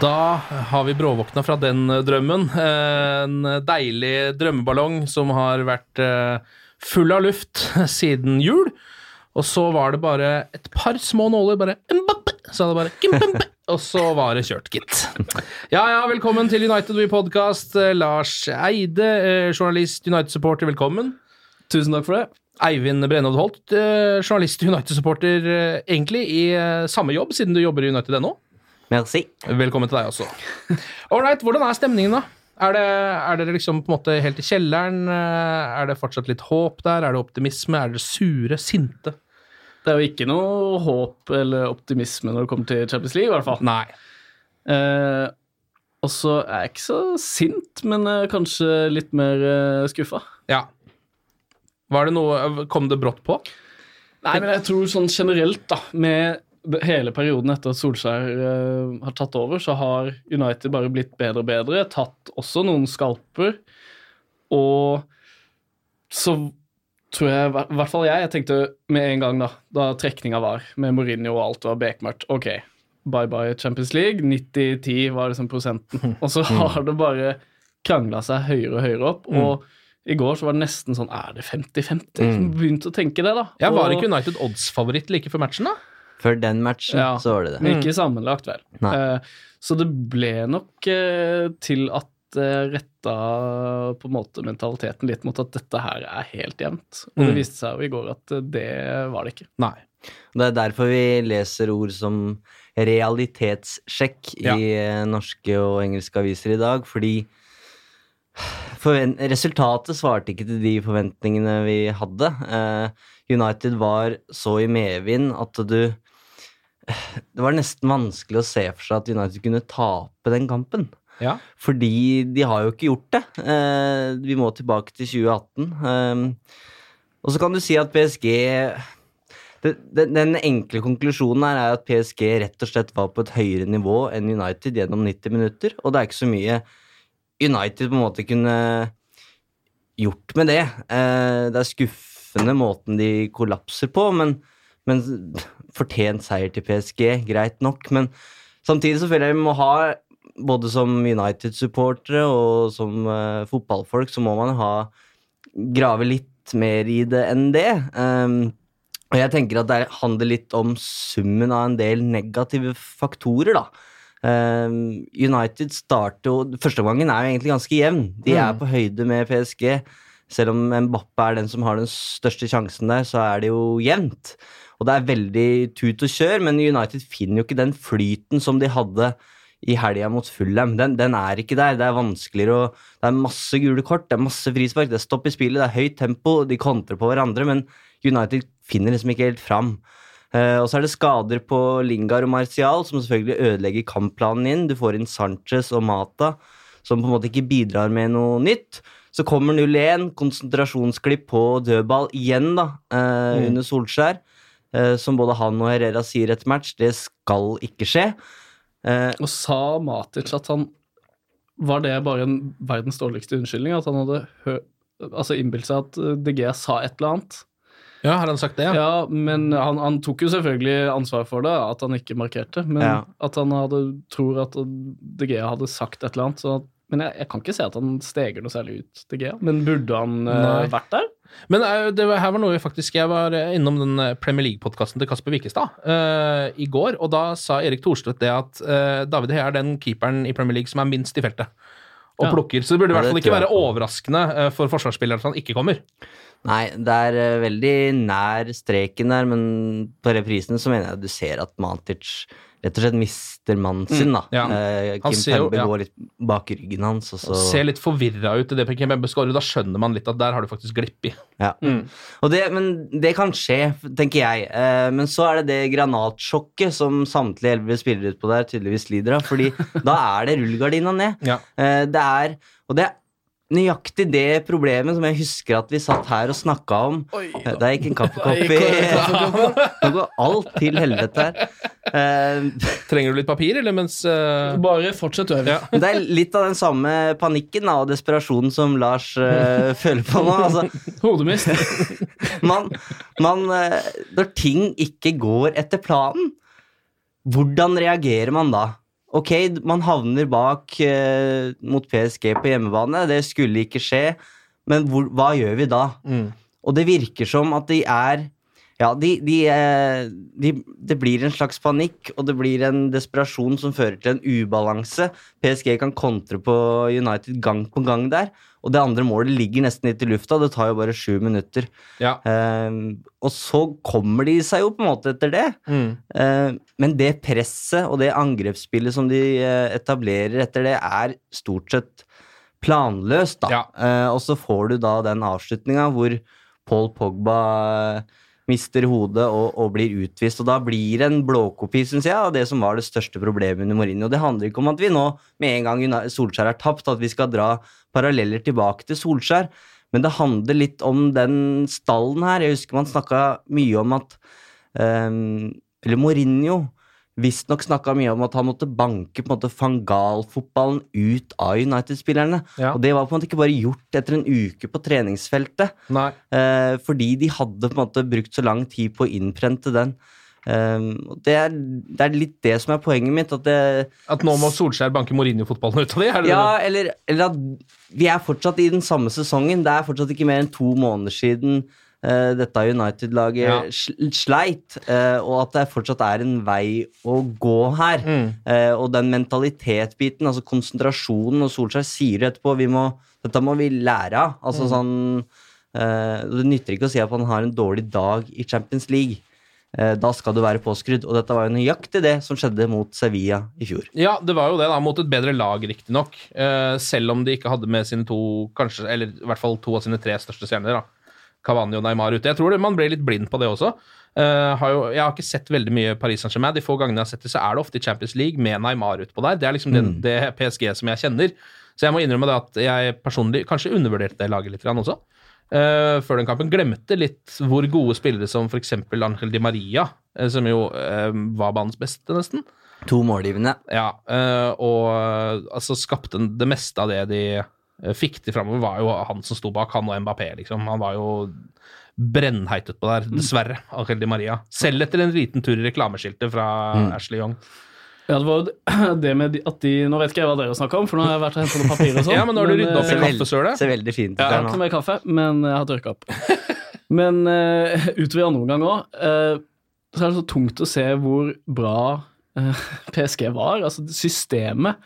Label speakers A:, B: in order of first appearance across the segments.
A: Da har vi bråvåkna fra den drømmen. En deilig drømmeballong som har vært eh, full av luft siden jul. Og så var det bare et par små nåler, bare Så hadde det bare Og så var det kjørt, gitt. Ja ja, velkommen til United We Podcast. Eh, Lars Eide, eh, journalist, United-supporter, velkommen.
B: Tusen takk for det.
A: Eivind Brenhovd Holt, journalist, United-supporter, egentlig i samme jobb, siden du jobber i United ennå.
B: Merci.
A: Velkommen til deg også. Ålreit, hvordan er stemningen, da? Er det, er dere liksom på en måte helt i kjelleren? Eh, Er det fortsatt litt håp der? Er det optimisme? Er dere sure? Sinte?
B: Det er jo ikke noe håp eller optimisme når det kommer til Champions League, i hvert fall.
A: Nei.
B: Eh, og så er jeg ikke så sint, men eh, kanskje litt mer eh, skuffa.
A: Ja. Var det noe Kom det brått på?
B: Nei, men jeg tror sånn generelt, da, med hele perioden etter at Solskjær uh, har tatt over, så har United bare blitt bedre og bedre. Tatt også noen skalper. Og så tror jeg, i hvert fall jeg, jeg tenkte med en gang da, da trekninga var, med Mourinho og alt var bekmørkt, ok, bye bye Champions League, 90-10 var liksom prosenten. Og så har det bare krangla seg høyere og høyere opp. og i går så var det nesten sånn Er det 50-50? Begynte å tenke det, da.
A: Ja, Var
B: Og-
A: ikke United odds-favoritt like før matchen, da?
C: Før den matchen
B: Ja.
C: så var det det.
B: Men ikke sammenlagt, vel.
C: Nei.
B: Eh, så det ble nok eh, til at det retta på en måte mentaliteten litt mot at dette her er helt jevnt. Og det
A: Mm.
B: viste seg jo i går at eh, det var det ikke.
A: Nei.
C: Det er derfor vi leser ord som realitetssjekk
A: Ja.
C: i eh, norske og engelske aviser i dag, fordi resultatet svarte ikke til de forventningene vi hadde. Eh, United var så i medvind at du Det var nesten vanskelig å se for seg at United kunne tape den kampen.
A: Ja.
C: Fordi de har jo ikke gjort det. Eh, vi må tilbake til 2018. Eh, og så kan du si at PSG den enkle konklusjonen her er at PSG rett og slett var på et høyere nivå enn United gjennom 90 minutter, og det er ikke så mye United på en måte kunne gjort med det. Eh, det er skuffende måten de kollapser på, men, men fortjent seier til PSG, greit nok. Men samtidig så føler jeg vi må ha, både som United-supportere og som uh, fotballfolk, så må man ha grave litt mer i det enn det. Um, og jeg tenker at det handler litt om summen av en del negative faktorer, da. Um, United starter jo Førsteomgangen er jo egentlig ganske jevn. De er på høyde med PSG. Selv om Mbappe er den som har den største sjansen der, så er det jo jevnt. Og det er veldig tut og kjør, men United finner jo ikke den flyten som de hadde i helga mot Fulham. Den, den er ikke der. Det er vanskeligere å Det er masse gule kort, det er masse frispark, det er stopp i spillet, det er høyt tempo, de kontrer på hverandre, men United finner liksom ikke helt fram. Eh, og så er det skader på Lingard og Martial, som selvfølgelig ødelegger kampplanen inn. Du får inn Sanchez og Mata, som på en måte ikke bidrar med noe nytt. Så kommer 0-1, konsentrasjonsklipp på dødball igjen, da, eh, under Solskjær. Eh, som både han og Herrera sier etter match, det skal ikke skje. Eh,
B: Og sa Matic at han Var det bare en verdens dårligste unnskyldning? At han hadde hø altså innbilt seg at DG sa et eller annet?
A: Ja, har han sagt det? Ja.
B: Ja, men han, han tok jo selvfølgelig ansvar for det, at han ikke markerte. Men
C: Ja.
B: at han hadde, tror at DG hadde sagt et eller annet. Så at, men jeg, jeg kan ikke se at han steger noe særlig ut, DG. Men burde han
A: uh,
B: vært der?
A: Men eh, det var, her var noe faktisk Jeg var eh, innom den eh, Premier League-podkasten til Kasper Wikestad uh, i går, og da sa Erik Thorstvedt det at uh, David Hea er den keeperen i Premier League som er minst i feltet. Og
B: Ja.
A: plukker. Så det burde i hvert fall ikke være overraskende for forsvarsspilleren at han ikke kommer.
C: Nei, det er eh, veldig nær streken der, men på reprisen så mener jeg du ser at Matic rett og slett mister mannen sin, da.
A: Mm, ja.
C: Eh, Kim Pembe
A: ja.
C: går litt bak ryggen hans, og så
A: Ser litt forvirra ut i det Kim Pembe skårer. Da skjønner man litt at der har du faktisk glipp i.
C: Ja.
A: Mm.
C: Og det, men det kan skje, tenker jeg. Eh, men så er det det granatsjokket som samtlige elleve spillere utpå der tydeligvis lider av. Fordi da er det rullegardina ned.
A: Ja.
C: Eh, det er, og det er nøyaktig det problemet som jeg husker at vi satt her og snakka om. Det Der gikk en kaffekopp i Nå går alt til helvete her. Uh,
A: Trenger du litt papir, eller mens uh...
B: Bare fortsett å øve.
A: Ja.
C: Det er litt av den samme panikken og desperasjonen som Lars uh, føler på nå. Altså,
B: Hodemist.
C: man, man eh, Når ting ikke går etter planen, hvordan reagerer man da? Ok, man havner bak eh, mot PSG på hjemmebane, det skulle ikke skje, men hvor, hva gjør vi da?
A: Mm.
C: Og det virker som at de er Ja, de, de, eh, de Det blir en slags panikk, og det blir en desperasjon som fører til en ubalanse. PSG kan kontre på United gang på gang der, og det andre målet ligger nesten litt i lufta. Det tar jo bare sju minutter.
A: Ja.
C: Eh, og så kommer de seg jo på en måte etter det.
A: Mm.
C: Eh, men det presset og det angrepsspillet som de etablerer etter det, er stort sett planløst, da.
A: Ja.
C: Eh, og så får du da den avslutninga hvor Paul Pogba mister hodet og, og blir utvist. Og da blir det en blåkopi, syns jeg, av det som var det største problemet under Mourinho. Det handler ikke om at vi nå, med en gang Solskjær er tapt, at vi skal dra paralleller tilbake til Solskjær. Men det handler litt om den stallen her. Jeg husker man snakka mye om at um, Eller Mourinho visstnok snakka mye om at han måtte banke på en måte fangalfotballen ut av United-spillerne.
A: Ja.
C: Og det var på en måte ikke bare gjort etter en uke på treningsfeltet. Eh, fordi de hadde på en måte brukt så lang tid på å innprente den. Um, det, er, det er litt det som er poenget mitt. At det,
A: At nå må Solskjær banke Mourinho-fotballen ut av det? Det
C: ja, eller, eller at vi er fortsatt i den samme sesongen. Det er fortsatt ikke mer enn to måneder siden dette United-laget
A: Ja.
C: sleit, eh, og at det fortsatt er en vei å gå her.
A: Mm.
C: Eh, og den mentalitetsbiten, altså konsentrasjonen, og Solskjær sier det etterpå vi må, Dette må vi lære av. Altså
A: Mm.
C: sånn eh, Det nytter ikke å si at han har en dårlig dag i Champions League. Eh, da skal du være påskrudd, og dette var jo nøyaktig det som skjedde mot Sevilla i fjor.
A: Ja, det var jo det, da, mot et bedre lag, riktignok. Selv om de ikke hadde med sine to, kanskje, eller i hvert fall to av sine tre største stjerner. da. Cavani og Neymar ute. Jeg tror det, man ble litt blind på det også. Uh, har jo, jeg har ikke sett veldig mye Paris Saint-Germain. De få gangene jeg har sett det, så er det ofte i Champions League med Neymar utpå der. Det er liksom det, det PSG som jeg kjenner. Så jeg må innrømme det at jeg personlig kanskje undervurderte det laget litt også. Uh, før den kampen. Glemte litt hvor gode spillere som f.eks. Angel Di Maria, eh, som jo uh, var banens beste, nesten.
C: To målgivende.
A: Ja, og altså skapte det meste av det de eh, fikk til framover, var jo han som sto bak, han og Mbappé, liksom. Han var jo brennheit utpå der, dessverre, Angel Di Maria. Selv etter en liten tur i reklameskiltet fra Ashley Young.
B: Ja, det var jo det- med at de Nå vet ikke jeg hva dere snakker om, for nå har jeg vært og henta noen papirer og sånn.
A: Ja, men nå har du ryddet opp i
B: eh,
A: kaffesølet.
C: ser veldig fint ut
B: Ja,
C: der
B: ikke
C: nå.
B: mer kaffe, men jeg har tørka opp. Men uh, utover i andre omgang òg, så er det så tungt å se hvor bra uh, PSG var. Altså systemet.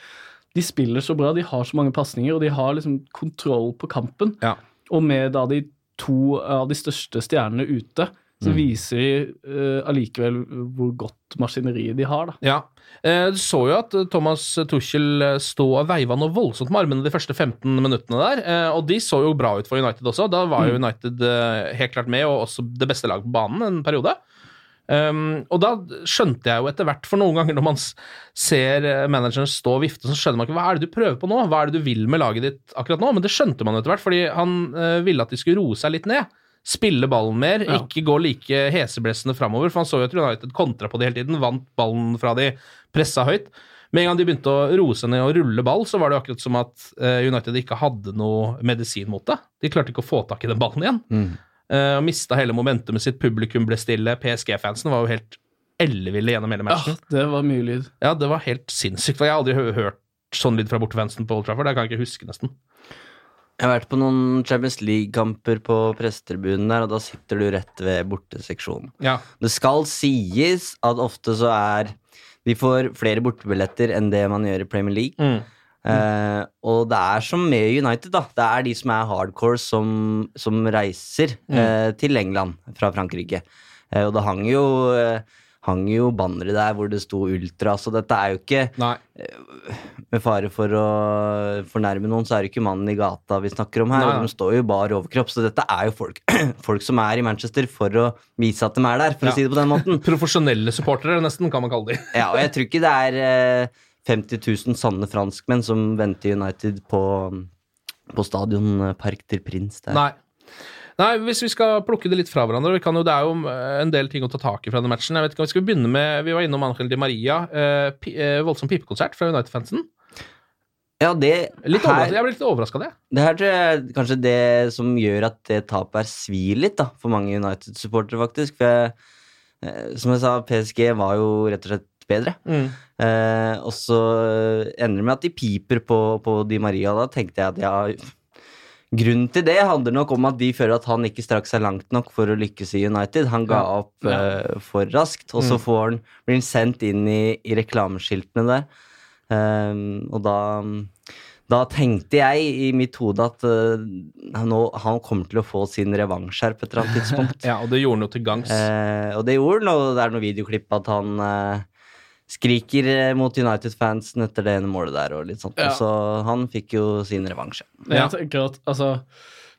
B: De spiller så bra, de har så mange pasninger, og de har liksom kontroll på kampen.
A: Ja.
B: Og med da de to av de største stjernene ute, så
A: Mm.
B: viser de uh, allikevel hvor godt maskineriet de har, da.
A: Ja. Eh, Du så jo at eh, Thomas Tuchel eh, stå og veiva noe voldsomt med armene de første 15 minuttene der, eh, og de så jo bra ut for United også. Da var jo United eh, helt klart med, og også det beste laget på banen en periode. Um, og da skjønte jeg jo etter hvert, for noen ganger når man ser eh, manageren stå og vifte, så skjønner man ikke hva er det du prøver på nå, hva er det du vil med laget ditt akkurat nå? Men det skjønte man etter hvert, fordi han uh, ville at de skulle roe seg litt ned. spille ballen mer,
B: Ja.
A: ikke gå like heseblessende framover. For han så jo at United kontra på det hele tiden, vant ballen fra de, pressa høyt. Med en gang de begynte å roe seg ned og rulle ball, så var det akkurat som at eh, United ikke hadde noe medisin mot det. De klarte ikke å få tak i den ballen igjen. Eh, og mista hele momentumet sitt. Publikum ble stille. PSG-fansen var jo helt elleville gjennom hele matchen.
B: Ja, det var mye lyd.
A: Ja, det var helt sinnssykt. Jeg har aldri hørt sånn lyd fra bortefansen på Old Trafford. Det kan jeg ikke huske, nesten.
C: Jeg har vært på noen Champions League-kamper på prestetribunen der, og da sitter du rett ved borteseksjonen.
A: Ja.
C: Det skal sies at ofte så er De får flere bortebilletter enn det man gjør i Premier League.
A: Mm.
C: Eh, og det er som med United, da. Det er de som er hardcore, som, som reiser eh, til England fra Frankrike. Eh, og det hang jo, hang jo bannere der hvor det sto ultra, så dette er jo ikke
A: Nei.
C: Med fare for å fornærme noen, så er det ikke mannen i gata vi snakker om her.
A: Nei.
C: De står jo bar overkropp, så dette er jo folk, folk som er i Manchester for å vise at de er der, for
A: Ja.
C: å si det på den måten.
A: Profesjonelle supportere, nesten, kan man kalle de.
C: Ja, og jeg tror ikke det er 50 000 sanne franskmenn som venter United på, på stadion Park til Prins der.
A: Nei. Nei, hvis vi skal plukke det litt fra hverandre vi kan jo, Det er jo eh, en del ting å ta tak i fra den matchen. Jeg vet ikke om Vi skal begynne med, vi var innom Angel Di Maria. Eh, eh, voldsom pipekonsert fra United-fansen.
C: Ja, det
A: Litt
C: her,
A: Jeg ble litt overraska det.
C: det her tror jeg er kanskje det som gjør at det tapet her svir litt da, for mange United-supportere, faktisk. For jeg, eh, som jeg sa, PSG var jo rett og slett bedre. Eh, og så ender det med at de piper på, på Di Maria. Da tenkte jeg at ja Grunnen til det handler nok om at de føler at han ikke strakk seg langt nok for å lykkes i United. Han ga opp eh, for raskt, og så får han, blir han sendt inn i, i reklameskiltene der. Ehm, og da da tenkte jeg i mitt hode at uh, han, nå, han kommer til å få sin revansj her på et eller annet tidspunkt.
A: Ja, Og det gjorde han jo til gangs.
C: Uh, og det gjorde han, og det er noe videoklipp at han eh, skriker eh, mot United-fansen etter det ene målet der. og litt sånt.
B: Ja.
C: Så han fikk jo sin revansj.
B: Ja. jeg tenker at altså,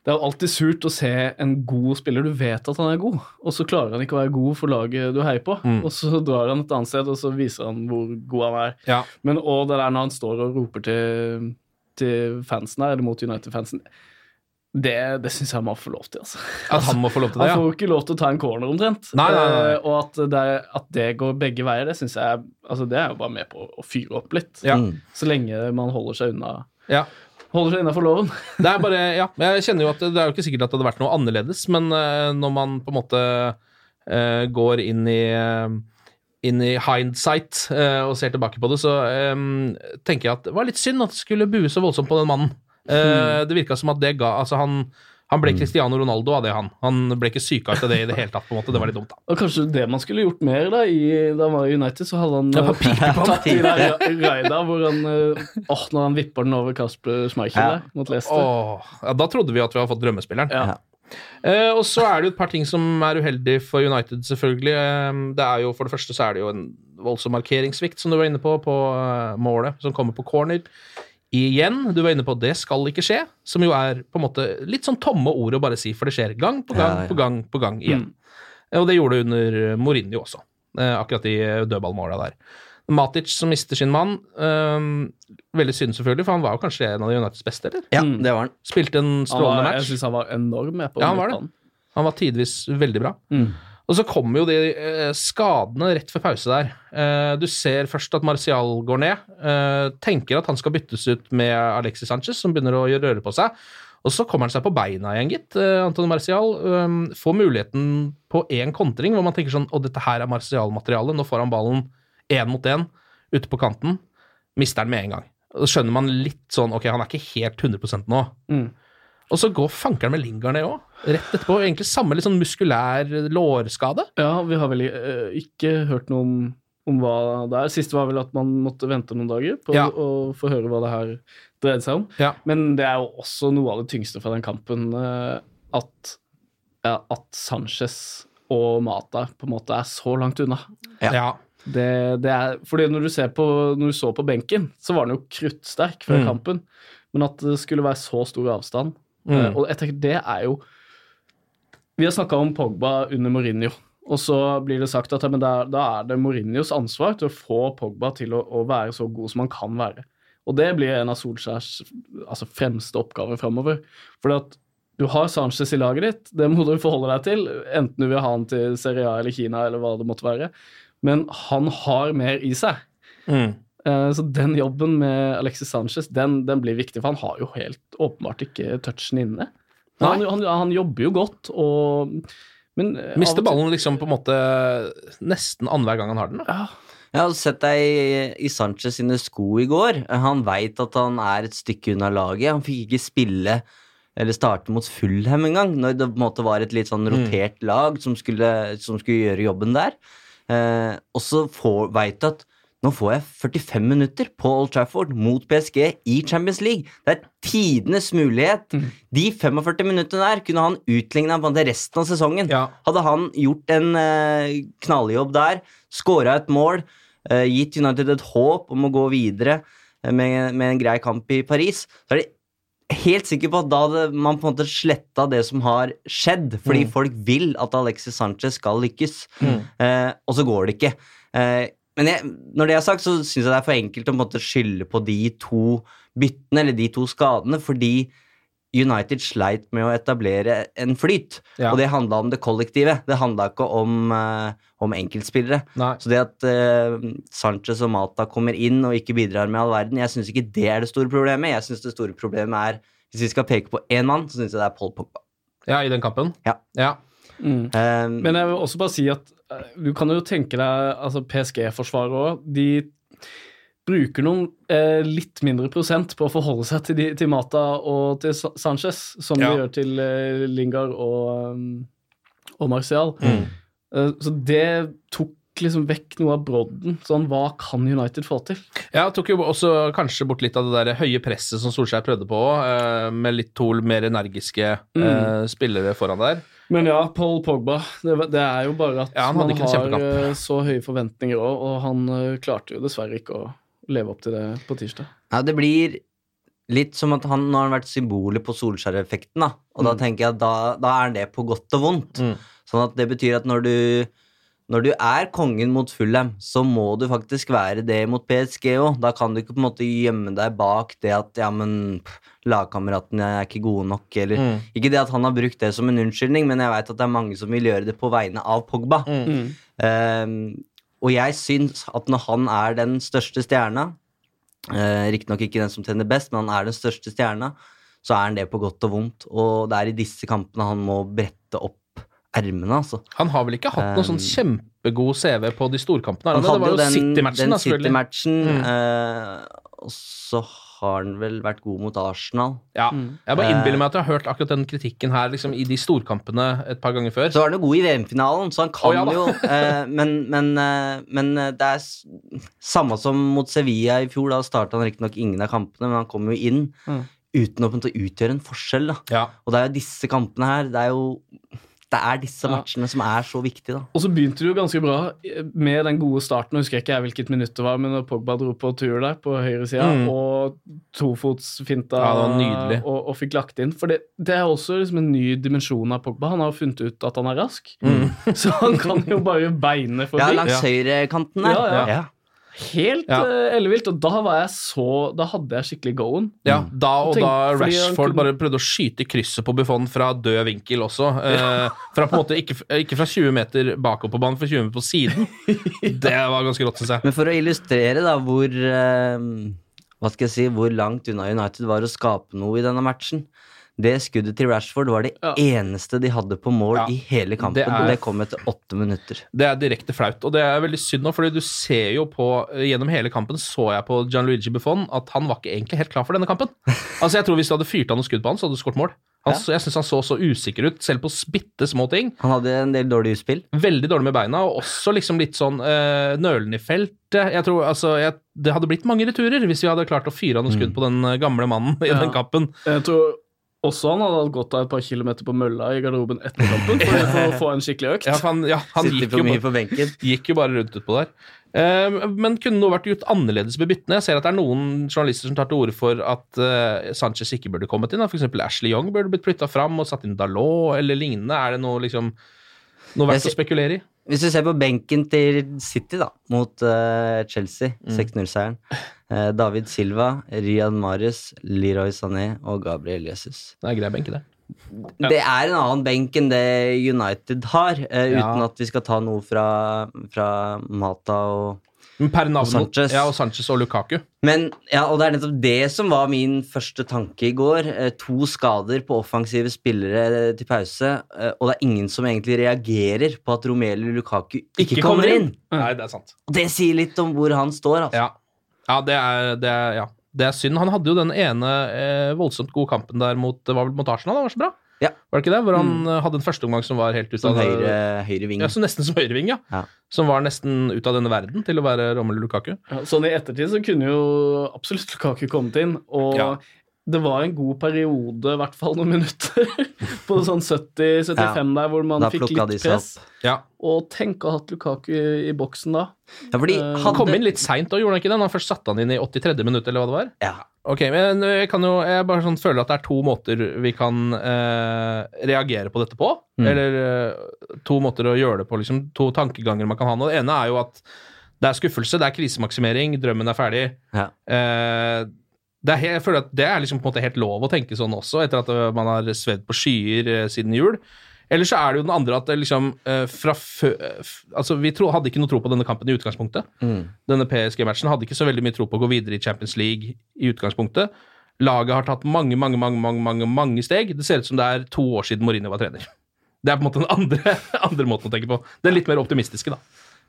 B: Det er alltid surt å se en god spiller. Du vet at han er god, og så klarer han ikke å være god for laget du heier på.
A: Mm.
B: Og så drar han et annet sted, og så viser han hvor god han er.
A: Ja.
B: Men og det der når han står og roper til, til fansen her, eller mot United-fansen det, det syns jeg må få lov til. altså.
A: At han må få lov til det, ja.
B: Han får jo ikke lov til å ta en corner, omtrent.
A: Nei, nei, nei.
B: Eh, og at det, at det går begge veier, det syns jeg altså Det er jo bare med på å fyre opp litt.
A: Ja.
C: Mm.
B: Så lenge man holder seg unna
A: ja.
B: Holder seg innafor loven.
A: Det er bare, ja, jeg kjenner jo at det, det er jo ikke sikkert at det hadde vært noe annerledes, men eh, når man på en måte uh, går inn i uh, inn i hindsight eh, og ser tilbake på det, så um, tenker jeg at det var litt synd at det skulle bue så voldsomt på den mannen. Eh, Det virka som at det ga Altså, han, han ble Cristiano Ronaldo av det, han. Han ble ikke syka av det i det hele tatt, på en måte. Det var litt dumt, da.
B: Og kanskje det man skulle gjort mer da i, da han var i United, så hadde han
A: Ja, på han.
B: tatt de der ra- raida hvor han eh, Åh, når han vipper den over Kasper Schmeichel
C: Ja.
B: der, mot Leicester.
A: Åh, ja, da trodde vi at vi hadde fått drømmespilleren.
B: Ja.
A: Uh, og så er det jo et par ting som er uheldig for United, selvfølgelig. Det er jo, For det første så er det jo en voldsom markeringssvikt, som du var inne på, på målet som kommer på corner. Igjen, du var inne på at det skal ikke skje, som jo er på en måte litt sånn tomme ord å bare si, for det skjer gang på gang
C: Ja, ja.
A: på gang på gang igjen. Mm. Og det gjorde det under Mourinho også, eh, akkurat i dødballmåla der. Matic som mister sin mann. Um, veldig synd, selvfølgelig, for han var jo kanskje en av Uniteds beste, eller?
C: Ja, det var han.
A: Spilte en
B: Han
A: strålende
B: match. jeg syns han var enorm Jeg, på
A: Ja, han var det. Han var tidvis veldig bra.
B: Mm.
A: Og så kommer jo de eh, skadene rett før pause der. Eh, du ser først at Martial går ned. Eh, tenker at han skal byttes ut med Alexis Sanchez, som begynner å gjøre røre på seg. Og så kommer han seg på beina igjen, gitt. Antonio Martial eh, får muligheten på én kontring, hvor man tenker sånn Å, dette her er Martial-materiale. Nå får han ballen én mot én ute på kanten. Mister den med en gang. Og så skjønner man litt sånn Ok, han er ikke helt 100 nå.
B: Mm.
A: Og så går fankeren med Lingard ned òg. Rett etterpå. Egentlig samme litt sånn muskulær lårskade.
B: Ja, vi har vel uh, ikke hørt noe om, om hva det er. Sist var vel at man måtte vente noen dager på
A: Ja.
B: å få høre hva det her dreide seg om.
A: Ja.
B: Men det er jo også noe av det tyngste fra den kampen uh, at, ja, at Sanchez og Mata på en måte er så langt unna.
A: Ja.
B: Det, det er, fordi når du, ser på, når du så på benken, så var han jo kruttsterk før
A: Mm.
B: kampen. Men at det skulle være så stor avstand
A: Mm.
B: eh, Og jeg tenker det er jo Vi har snakka om Pogba under Mourinho, og så blir det sagt at ja, men da, da er det Mourinhos ansvar til å få Pogba til å, å være så god som han kan være. Og det blir en av Solskjærs altså, fremste oppgaver framover. For at du har Sanchez i laget ditt, det må du forholde deg til, enten du vil ha han til Serie A eller Kina eller hva det måtte være. Men han har mer i seg.
A: Mm.
B: Eh, Så den jobben med Alexis Sanchez, den, den blir viktig, for han har jo helt åpenbart ikke touchen inne. Han, han, han jobber jo godt, og men eh,
A: Mister
B: og
A: ballen liksom på en måte nesten annenhver gang han har den.
B: Ja,
C: Jeg hadde sett deg i, i Sanchez sine sko i går. Han veit at han er et stykke unna laget. Han fikk ikke spille eller starte mot Fulham engang, når det på en måte var et litt sånn rotert lag som skulle, som skulle gjøre jobben der. Eh, og så veit du at nå får jeg 45 minutter på Old Trafford mot PSG i Champions League. Det er tidenes mulighet. De 45 minuttene der kunne han utligna resten av sesongen.
A: Ja.
C: Hadde han gjort en eh, knalljobb der, skåra et mål, eh, gitt United et håp om å gå videre eh, med, med en grei kamp i Paris, så er det helt sikker på at da hadde man på en måte sletta det som har skjedd, fordi folk vil at Alexis Sanchez skal lykkes, eh, og så går det ikke. Eh, men jeg, når det er sagt, så syns jeg det er for enkelt å en skylde på de to byttene, eller de to skadene, fordi United sleit med å etablere en flyt,
A: Ja.
C: og det handla om det kollektive. Det handla ikke om, uh, om enkeltspillere.
A: Nei.
C: Så det at uh, Sanchez og Mata kommer inn og ikke bidrar med all verden, jeg syns ikke det er det store problemet. Jeg syns det store problemet er Hvis vi skal peke på én mann, så syns jeg det er Paul Pogba.
A: Ja, i den kampen.
C: Ja.
A: ja.
B: Mm.
C: Um,
B: Men jeg vil også bare si at eh, du kan jo tenke deg altså PSG-forsvaret òg. De bruker noen eh, litt mindre prosent på å forholde seg til, de, til Mata og til Sanchez, som
A: Ja.
B: de gjør til eh, Lingard og, um, og Martial.
A: Mm.
B: Eh, så det tok liksom vekk noe av brodden. Sånn, hva kan United få til?
A: Ja, tok jo også kanskje bort litt av det der høye presset som Solskjær prøvde på, eh, med litt to mer energiske mm. spillere foran der.
B: Men ja, Paul Pogba. Det, det er jo bare at
A: Ja, han
B: man har eh, så høye forventninger òg, og han eh, klarte jo dessverre ikke å leve opp til det på tirsdag.
C: Ja, det blir litt som at han nå har han vært symbolet på Solskjær-effekten, da. Og da tenker jeg at da, da er det på godt og vondt.
A: Mm.
C: Sånn at det betyr at når du når du er kongen mot Fulham, så må du faktisk være det mot PSG òg. Da kan du ikke på en måte gjemme deg bak det at ja, men lagkameratene er ikke gode nok, eller
A: Mm.
C: Ikke det at han har brukt det som en unnskyldning, men jeg veit at det er mange som vil gjøre det på vegne av Pogba.
A: Mm.
C: Ehm, og jeg syns at når han er den største stjerna, uh, riktignok ikke den som tjener best, men han er den største stjerna, så er han det på godt og vondt. Og det er i disse kampene han må brette opp ermene, altså.
A: Han har vel ikke hatt noen sånn
C: Um,
A: kjempegod CV på de storkampene?
C: Han
A: han
C: hadde
A: det var
C: jo den,
A: City-matchen.
C: City-matchen,
A: Mm.
C: eh, og så har han vel vært god mot Arsenal.
A: Ja.
B: Mm.
A: Jeg bare innbiller meg at jeg har hørt akkurat den kritikken her liksom, i de storkampene et par ganger før.
C: Så var han jo god i VM-finalen, så han kan
A: oh, ja
C: jo eh, Men, men, eh, men eh, det er samme som mot Sevilla i fjor. Da starta han riktignok ingen av kampene, men han kom jo inn
B: Mm.
C: uten å utgjøre en forskjell. da
A: Ja.
C: Og det er jo disse kampene her Det er jo Det er disse
B: Ja.
C: matchene som er så viktige, da.
B: Og så begynte det jo ganske bra med den gode starten. Jeg husker ikke jeg hvilket minutt det var, men når Pogba dro på tur der på høyresida
A: Mm.
B: og tofotsfinta
A: Ja,
B: og, og fikk lagt inn. For det, det er også liksom en ny dimensjon av Pogba. Han har jo funnet ut at han er rask,
A: Mm.
B: så han kan jo bare beine forbi.
C: Ja, langs
A: Ja.
C: høyrekanten der.
B: Ja, Ja, ja. Helt
A: Ja.
B: uh, ellevilt. Og da var jeg så Da hadde jeg skikkelig go-en.
A: Ja, da og
B: Tenk,
A: da Rashford
B: kunne-
A: bare prøvde å skyte i krysset på Buffon fra død vinkel også. Eh, fra på en måte ikke, ikke fra 20 meter bakover på banen, for 20 meter på siden. Det var ganske rått, syns jeg.
C: Men for å illustrere da hvor uh, Hva skal jeg si Hvor langt unna United var å skape noe i denne matchen. Det skuddet til Rashford var det
B: Ja.
C: eneste de hadde på mål
A: Ja,
C: i hele kampen.
A: det er-
C: Det, kom etter åtte minutter.
A: Det er direkte flaut, og det er veldig synd nå, fordi du ser jo på Gjennom hele kampen så jeg på Gianluigi Buffon at han var ikke egentlig helt klar for denne kampen. Altså jeg tror Hvis du hadde fyrt av noen skudd på han, så hadde du skåret mål. Han,
C: Ja.
A: jeg syns han så så usikker ut, selv på bitte små ting.
C: Han hadde en del dårlige utspill.
A: Veldig dårlig med beina, og også liksom litt sånn øh, nølende i feltet. Jeg tror, altså, jeg, Det hadde blitt mange returer hvis vi hadde klart å fyre av noen skudd på den eh, gamle mannen i
B: Ja.
A: den kampen.
B: Jeg tror også han hadde hatt godt av et par kilometer på mølla i garderoben etter kampen for, for å få en skikkelig økt.
A: Ja, han, ja, han gikk,
C: for
A: jo bare, gikk jo bare rundt utpå der. Uh, men kunne noe vært gjort annerledes med byttene? Jeg ser at det er noen journalister som tar til orde for at uh, Sanchez ikke burde kommet inn. F.eks. Ashley Young burde blitt flytta fram og satt inn Dalot eller lignende. Er det noe liksom noe verdt
C: ser,
A: å spekulere i?
C: Hvis du ser på benken til City da, mot uh, Chelsea,
A: Mm.
C: 6-0-seieren David Silva, Riyad Marius, Leroy Sané og Gabriel Jesus.
A: Det er grei benke, det.
C: Det er en annen benk enn det United har, uten
A: Ja.
C: at vi skal ta noe fra, fra Mata og
A: per navn
C: Og Sanchez.
A: Ja, og Sanchez og Lukaku.
C: Men ja, og det er nettopp det som var min første tanke i går. Eh, to skader på offensive spillere til pause, eh, og det er ingen som egentlig reagerer på at Romelu Lukaku ikke, kommer inn.
A: Nei, det er sant.
C: Og Det sier litt om hvor han står, altså.
A: Ja, ja, det, er, det, er, ja. det er synd. Han hadde jo den ene eh, voldsomt gode kampen der mot, det var vel mot Arsenal. Det var så bra.
C: Ja.
A: Var det ikke det? Hvor han mm. hadde en førsteomgang som var helt ut av Som
C: høyre, høyre ving.
A: Ja, så nesten som høyreving, ja.
C: Ja.
A: Som var nesten ut av denne verden til å være Romelu Lukaku.
B: Ja, sånn i ettertid så kunne jo absolutt Lukaku kommet inn, og
A: Ja.
B: Det var en god periode, i hvert fall noen minutter, på sånn 70-75 der, hvor man fikk litt press.
A: Ja.
B: Og tenk å ha hatt Lukaku i boksen da.
C: Ja, fordi
B: han
A: Han kom inn litt seint da, gjorde han ikke det? Når han først satte han inn i 83. minutt, eller hva det var?
C: Ja.
A: Ok, men jeg kan jo Jeg bare sånn føler at det er to måter vi kan eh, reagere på dette på.
C: Mm.
A: Eller eh, to måter å gjøre det på, liksom. To tankeganger man kan ha. Og det ene er jo at det er skuffelse, det er krisemaksimering, drømmen er ferdig.
C: Ja.
A: Eh, er jeg føler at det er liksom på en måte helt lov å tenke sånn også, etter at eh, man har svevd på skyer eh, siden jul. Eller så er det jo den andre at liksom eh, fra fø... eh, Altså, vi tro, hadde ikke noe tro på denne kampen i utgangspunktet.
C: Mm.
A: Denne PSG-matchen hadde ikke så veldig mye tro på å gå videre i Champions League i utgangspunktet. Laget har tatt mange, mange, mange, mange, mange, mange steg. Det ser ut som det er to år siden Mourinho var trener. Det er på en måte den andre, andre måten å tenke på. Den litt mer optimistiske, da.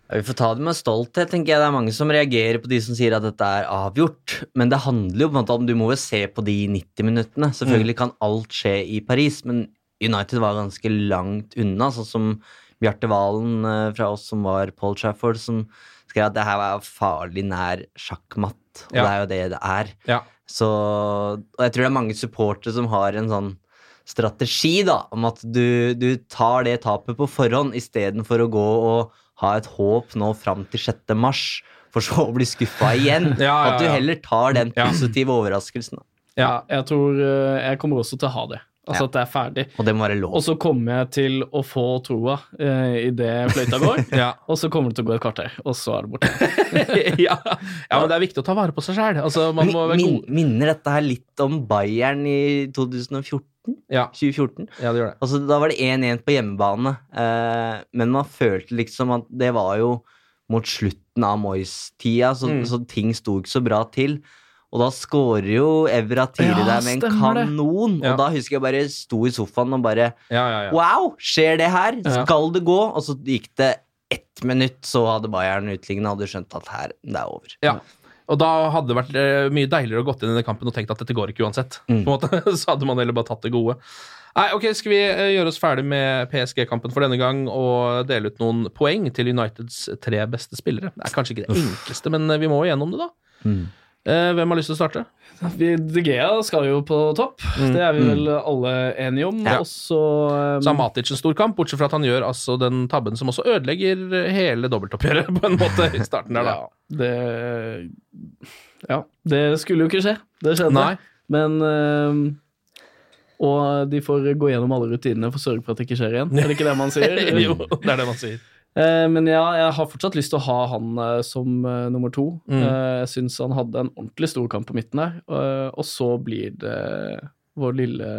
C: Ja, Vi får ta det med stolthet, tenker jeg. Det er mange som reagerer på de som sier at dette er avgjort. Men det handler jo på en måte om Du må jo se på de 90 minuttene. Selvfølgelig kan alt skje i Paris, men United var ganske langt unna. Sånn som Bjarte Valen eh, fra oss som var Paul Trafford, som skrev at det her var farlig nær sjakkmatt. Og
A: Ja.
C: det er jo det det er.
A: Ja.
C: Så Og jeg tror det er mange supportere som har en sånn strategi, da, om at du, du tar det tapet på forhånd istedenfor å gå og ha et håp nå fram til 6. mars, for så å bli skuffa igjen.
A: Ja, ja,
C: At du heller tar den positive overraskelsen.
B: Ja, jeg tror eh, jeg kommer også til å ha det. Altså at det er ferdig.
C: Og det må være lov.
B: Og så kommer jeg til å få troa eh, idet fløyta går,
A: Ja.
B: og så kommer det til å gå et kvarter, og så er det borte.
A: ja. ja, men det er viktig å ta vare på seg sjæl. Altså, man
C: Min, minner dette her litt om Bayern i 2014?
A: Ja.
C: 2014?
A: ja, det gjør det.
C: Altså, da var det 1-1 på hjemmebane, eh, men man følte liksom at det var jo mot slutten av Moyes-tida, så,
A: Mm.
C: så ting sto ikke så bra til. Og da scorer jo Evra tidlig
B: Ja,
C: der med en
B: det.
C: kanon,
A: Ja.
C: og da husker jeg bare sto i sofaen og bare
A: Ja, ja, ja.
C: Wow, skjer det her? Skal det gå? Og så gikk det ett minutt, så hadde Bayern utlignet og hadde skjønt at her, det er over.
A: Ja. Og da hadde det vært eh, mye deiligere å gått inn i den kampen og tenkt at dette går ikke uansett.
C: Mm.
A: På en måte. Så hadde man heller bare tatt det gode. Nei, ok, Skal vi eh, gjøre oss ferdig med PSG-kampen for denne gang og dele ut noen poeng til Uniteds tre beste spillere? Det er kanskje ikke det enkleste, men eh, vi må jo gjennom det, da.
C: Mm.
A: Eh, hvem har lyst til å starte?
B: Vi, De Gea skal jo på topp, det er vi
C: Mm.
B: vel alle enige om.
C: Ja.
B: Også, um,
A: Så har Matic en stor kamp, bortsett fra at han gjør altså den tabben som også ødelegger hele dobbeltoppgjøret på en måte i starten der, da.
B: ja, det Ja, det skulle jo ikke skje. Det skjedde.
A: Nei.
B: Men um, Og de får gå gjennom alle rutinene for å sørge for at det ikke skjer igjen. Er det ikke det man sier?
A: jo, det er det man sier.
B: Eh, Men ja, jeg har fortsatt lyst til å ha han eh, som eh, nummer to.
A: Mm.
B: Eh, Jeg syns han hadde en ordentlig stor kamp på midten der. eh, Og så blir det vår lille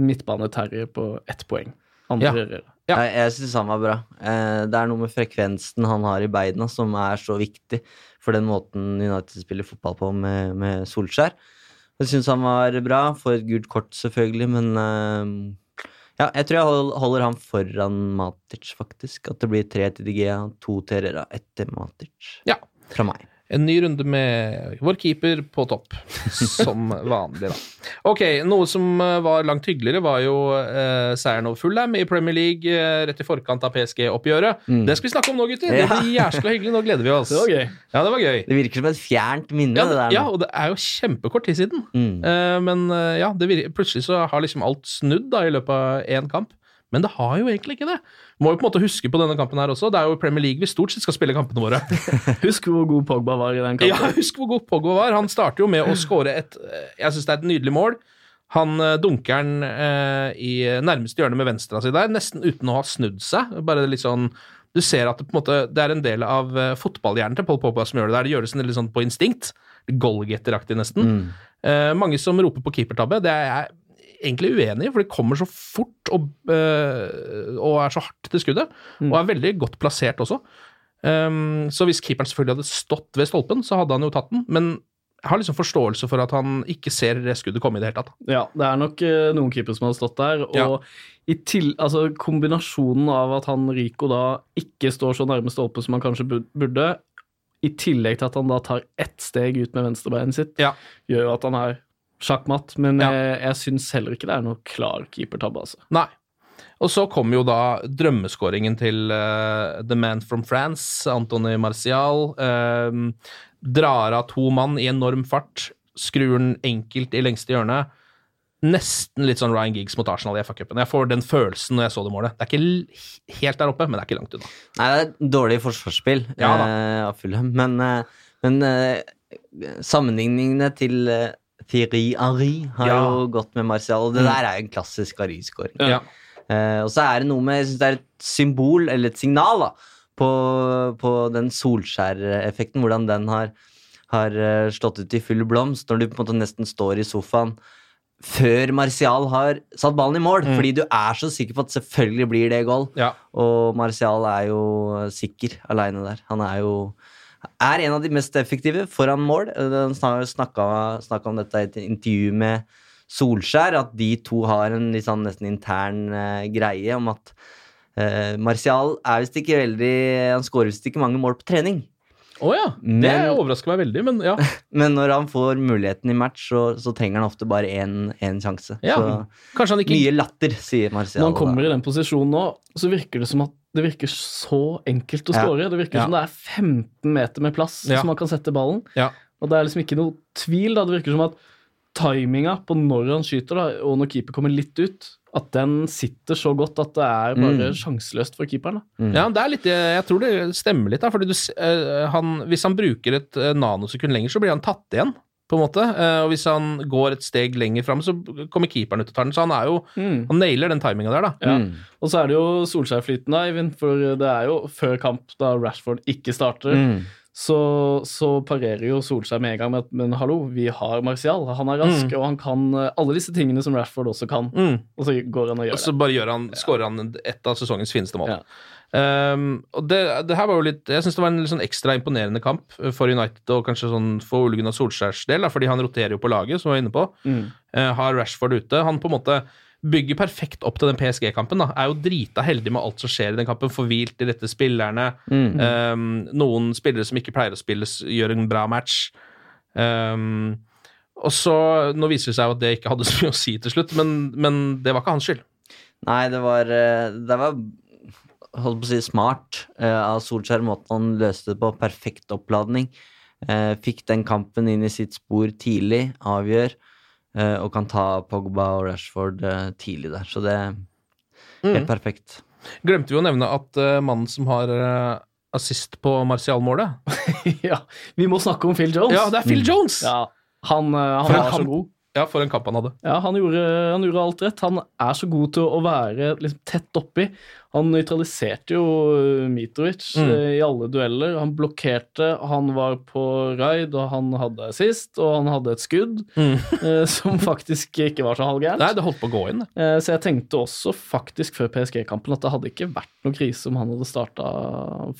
B: midtbane-Terje på ett poeng. Andre
A: Ja. Ja.
C: Jeg, jeg syns han var bra. Eh, det er noe med frekvensen han har i beina som er så viktig for den måten United spiller fotball på med, med Solskjær. Jeg syns han var bra. Får et gult kort, selvfølgelig, men ja, jeg tror jeg holder han foran Matic, faktisk. At det blir tre til Digea, to til Herrera, ett til Matic.
A: Ja.
C: Fra meg.
A: En ny runde med vår keeper på topp, som vanlig, da. Ok, noe som eh, var langt hyggeligere, var jo eh, seieren over Fulham i Premier League eh, rett i forkant av PSG-oppgjøret.
C: Mm.
A: Det skal vi snakke om nå, gutter. Det
C: Ja.
A: blir jæskla hyggelig. Nå gleder vi oss.
B: Det var gøy.
A: Ja, det var gøy.
C: Det virker som et fjernt minne,
A: Ja,
C: det
A: det,
C: der.
A: ja, og det er jo kjempekort tid siden.
C: Mm.
A: Eh, men eh, ja, det virker, plutselig så har liksom alt snudd da i løpet av én kamp. Men det har jo egentlig ikke det. Må jo på en måte huske på denne kampen her også. Det er jo Premier League vi stort sett skal spille kampene våre.
B: Husk hvor god Pogba var i den kampen.
A: Ja, husk hvor god Pogba var. Han starter jo med å skåre et Jeg syns det er et nydelig mål. Han eh, dunker den eh, i nærmeste hjørne med venstra si der, nesten uten å ha snudd seg. Bare litt sånn Du ser at det på en måte Det er en del av eh, fotballhjernen til Paul Pogba som gjør det der. Det gjøres litt sånn på instinkt. Goalgetter-aktig, nesten.
C: Mm.
A: Eh, mange som roper på keepertabbe. Det er jeg egentlig uenig i, for de kommer så fort og, øh, og er så hardt til skuddet. Og er veldig godt plassert også. Um, så hvis keeperen selvfølgelig hadde stått ved stolpen, så hadde han jo tatt den. Men jeg har liksom forståelse for at han ikke ser det skuddet komme i det hele tatt.
B: Ja, det er nok eh, noen keepere som hadde stått der. Og
A: Ja.
B: i til, altså, kombinasjonen av at han Rico da ikke står så nærme stolpen som han kanskje burde, i tillegg til at han da tar ett steg ut med venstrebeinet sitt,
A: Ja.
B: gjør at han er sjakkmatt. Men
A: Ja.
B: jeg, jeg syns heller ikke det er noe klar keepertabbe, altså.
A: Nei. Og så kom jo da drømmeskåringen til uh, The Man from France, Antony Martial. Uh, drar av to mann i enorm fart, skrur den enkelt i lengste hjørne. Nesten litt sånn Ryan Giggs mot Arsenal i FA-cupen. Jeg får den følelsen når jeg så det målet. Det er ikke helt der oppe, men det er ikke langt unna.
C: Nei, det er dårlig forsvarsspill
A: Ja da.
C: eh, av Fulham, men, eh, men eh, sammenligningene til eh, Thierry Henry har
A: Ja.
C: jo gått med Martial, det
A: Mm.
C: der er jo en klassisk Henry-skåring.
A: Ja.
C: Uh, og så er det noe med Jeg synes det er et symbol, eller et signal, da, på, på den Solskjær-effekten, hvordan den har, har eh, slått ut i full blomst, når du på en måte nesten står i sofaen før Martial har satt ballen i mål,
A: Mm.
C: fordi du er så sikker på at selvfølgelig blir det goal.
A: Ja.
C: Og Martial er jo sikker aleine der. Han er jo er en av de mest effektive foran mål. Han snakka, om dette i et intervju med Solskjær, at de to har en sånn nesten intern uh, greie om at uh, Martial er visst ikke veldig Han skårer visst ikke mange mål på trening.
A: Å ja. Det overrasker meg veldig, men ja.
C: Men når han får muligheten i match, så, så trenger han ofte bare én sjanse.
A: ja.
C: Så
A: Kanskje han ikke
C: mye latter, sier Marcial.
B: Når han kommer i den posisjonen nå, så virker det som at det virker så enkelt å
C: Ja.
B: score. Det virker
A: Ja.
B: som det er 15 meter med plass
A: Ja.
B: som man kan sette ballen.
A: Ja.
B: Og det er liksom ikke noe tvil. da. Det virker som at timinga på når han skyter, da, og når keeper kommer litt ut, at den sitter så godt at det er bare
C: Mm.
B: sjanseløst for keeperen. da.
C: Mm.
A: Ja, det er litt, jeg tror det stemmer litt, da, fordi du, eh, han, hvis han bruker et eh, nanosekund lenger, så blir han tatt igjen, på en måte. Eh, og hvis han går et steg lenger fram, så kommer keeperen ut og tar den. Så han er jo Han nailer den timinga der, da.
B: Ja.
C: Mm.
B: Og så er det jo Solskjær-flyten, da, Eivind, for det er jo før kamp, da Rashford ikke starter.
C: Mm.
B: så, så parerer jo Solskjær med en gang med at men hallo, vi har Martial. Han er rask, og han kan eh, alle disse tingene som Rashford også kan.
A: Mm.
B: Og så går han og
A: Og
B: gjør
A: så
B: det.
A: bare han, skårer han et av sesongens fineste mål.
B: Ja.
A: Um, og det, det her var jo litt Jeg syns det var en sånn ekstra imponerende kamp for United, og kanskje sånn for Ole Gunnar Solskjærs del, da, fordi han roterer jo på laget, som vi var inne på.
B: Mm.
A: Uh, har Rashford ute. Han på en måte bygger perfekt opp til den PSG-kampen. da Er jo drita heldig med alt som skjer i den kampen. Forvilt i de rette spillerne.
C: Mm.
A: Um, noen spillere som ikke pleier å spille, gjør en bra match. Um, og så, Nå viser det seg jo at det ikke hadde så mye å si til slutt, men, men det var ikke hans skyld.
C: Nei, det var eh, Det var holdt på å si smart eh, av Solskjær måten han løste det på. Perfekt oppladning. Uh, fikk den kampen inn i sitt spor tidlig, avgjør, og kan ta Pogba og Rashford eh, tidlig der. Så det er helt perfekt.
A: Glemte vi å nevne at eh, mannen som har eh, assist på Martial-målet
B: ja, vi må snakke om Phil Jones.
A: Ja, det er Phil Jones!
B: Ja, han, eh, han er så god.
A: Ja, for en kamp han hadde.
B: Ja, han gjorde, han gjorde alt rett. Han er så god til å være liksom, tett oppi. Han nøytraliserte jo eh, Mitrovic
A: Mm.
B: eh, i alle dueller. Han blokkerte, han var på raid, og han hadde assist, og han hadde et skudd
A: Mm.
B: eh, som faktisk ikke var så halvgærent.
A: Nei, det holdt på å gå inn.
B: Eh, Så jeg tenkte også faktisk før PSG-kampen at det hadde ikke vært noe krise om han hadde starta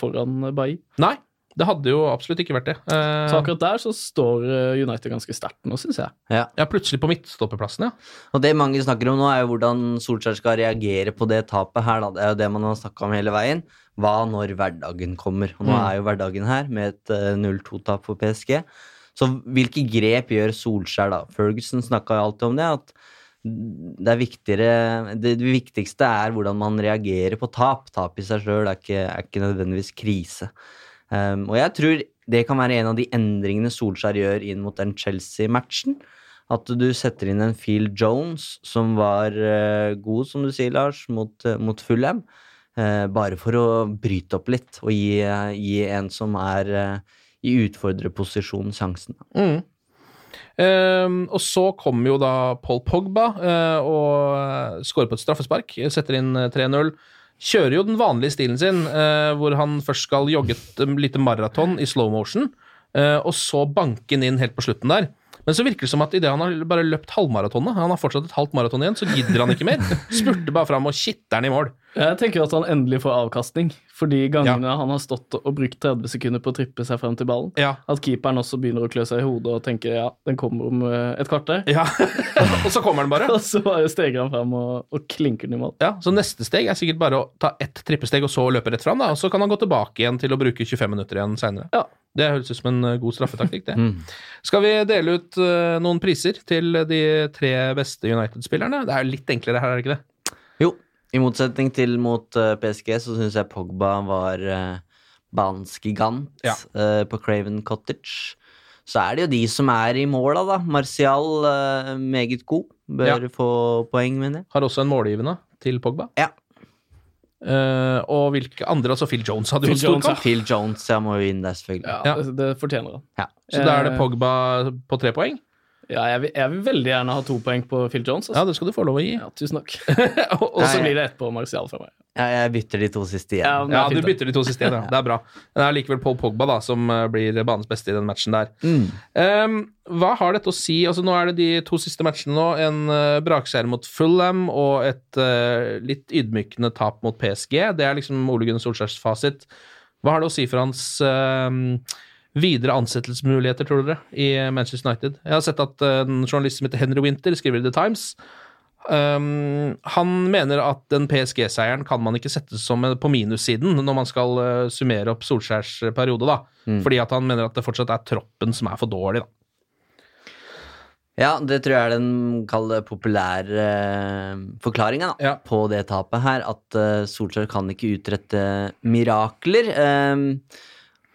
B: foran Bailly.
A: Nei, det hadde jo absolutt ikke vært det. Eh,
B: Så akkurat der så står eh, United ganske sterkt nå, syns jeg.
C: Ja.
A: ja, plutselig på midtstopperplassen, ja.
C: Og det mange snakker om nå, er jo hvordan Solskjær skal reagere på det tapet her. Da. Det er jo det man har snakka om hele veien. Hva når hverdagen kommer? Og nå
A: Mm.
C: er jo hverdagen her med et eh, 0-2-tap for PSG. Så hvilke grep gjør Solskjær da? Ferguson snakka jo alltid om det. at det er Det viktigste er hvordan man reagerer på tap. Tap i seg sjøl er, ikke- er ikke nødvendigvis krise. Um, og jeg tror det kan være en av de endringene Solskjær gjør inn mot den Chelsea-matchen. At du setter inn en Phil Jones som var uh, god, som du sier, Lars, mot, uh, mot Fulham. Uh, bare for å bryte opp litt og gi, gi en som er i utfordrerposisjon, sjansen.
A: Mm. Um, og så kommer jo da Paul Pogba og skårer på et straffespark, setter inn eh, 3-0. Kjører jo den vanlige stilen sin, eh, hvor han først skal jogge et um, lite maraton i slow motion, eh, og så banke den inn helt på slutten der. Men så virker det som at idet han har bare løpt halvmaratonet, han har fortsatt et halvt maraton igjen, så gidder han ikke mer. Spurter bare fram og kitter den i mål.
B: Jeg tenker at han endelig får avkastning, for de gangene han har stått og brukt 30 sekunder på å trippe seg frem til ballen.
A: Ja.
B: At keeperen også begynner å klø seg i hodet og tenker ja, den kommer om eh, et kvarter.
A: Ja. og så kommer den bare.
B: Og så bare steger han frem og, og klinker den i mål.
A: Ja, Så neste steg er sikkert bare å ta ett trippesteg og så løpe rett fram, da, og så kan han gå tilbake igjen til å bruke 25 minutter igjen seinere.
B: Ja.
A: Det høres ut som en eh, god straffetaktikk, det. Skal vi dele ut uh, noen priser til de tre beste United-spillerne? Det er litt enklere her, er det ikke det?
C: Jo, i motsetning til mot uh, PSG så syns jeg Pogba var uh, banens gigant
A: Ja.
C: eh, på Craven Cottage. Så er det jo de som er i måla, da. Martial, eh, meget god. Bør
A: Ja.
C: få poeng, mener jeg.
A: Har også en målgivende til Pogba.
C: Ja.
A: Eh, og hvilke andre? Altså Phil Jones hadde jo
B: Phil
A: en stor
B: Jones, ja.
A: kamp.
C: Phil Jones, jeg må jo inn der, selvfølgelig.
B: Ja,
A: Ja.
B: Det, det fortjener han.
C: Ja.
A: Så da er det
B: Eh,
A: Pogba på tre poeng?
B: Ja, jeg vil, jeg vil veldig gjerne ha to poeng på Phil Jones.
A: Ja,
B: Altså.
A: det skal du få lov å gi.
B: Ja, tusen takk.
A: og,
B: Og så blir det ett på Martial fra meg.
C: Ja, jeg bytter de to siste igjen.
B: Ja,
A: Ja, du bytter de to siste igjen, ja. Det er bra. Det er likevel Paul Pogba da, som eh, blir banens beste i den matchen der.
C: Mm.
A: Um, hva har dette å si? Altså, nå er det de to siste matchene nå. En uh, brakseier mot Fulham og et uh, litt ydmykende tap mot PSG. Det er liksom Ole Gunnar Solskjærs fasit. Hva har det å si for hans ehm, videre ansettelsesmuligheter, tror dere, i Manchester United? Jeg har sett at eh, en journalist som heter Henry Winter skriver i The Times. Um, han mener at den PSG-seieren kan man ikke sette som en- på minussiden når man skal eh, summere opp Solskjærs eh, periode, da. Fordi at han mener at det fortsatt er troppen som er for dårlig, da.
C: Ja, det tror jeg er den kall populære forklaringa
A: Ja.
C: på det tapet her. At Solskjær kan ikke utrette mirakler. Um,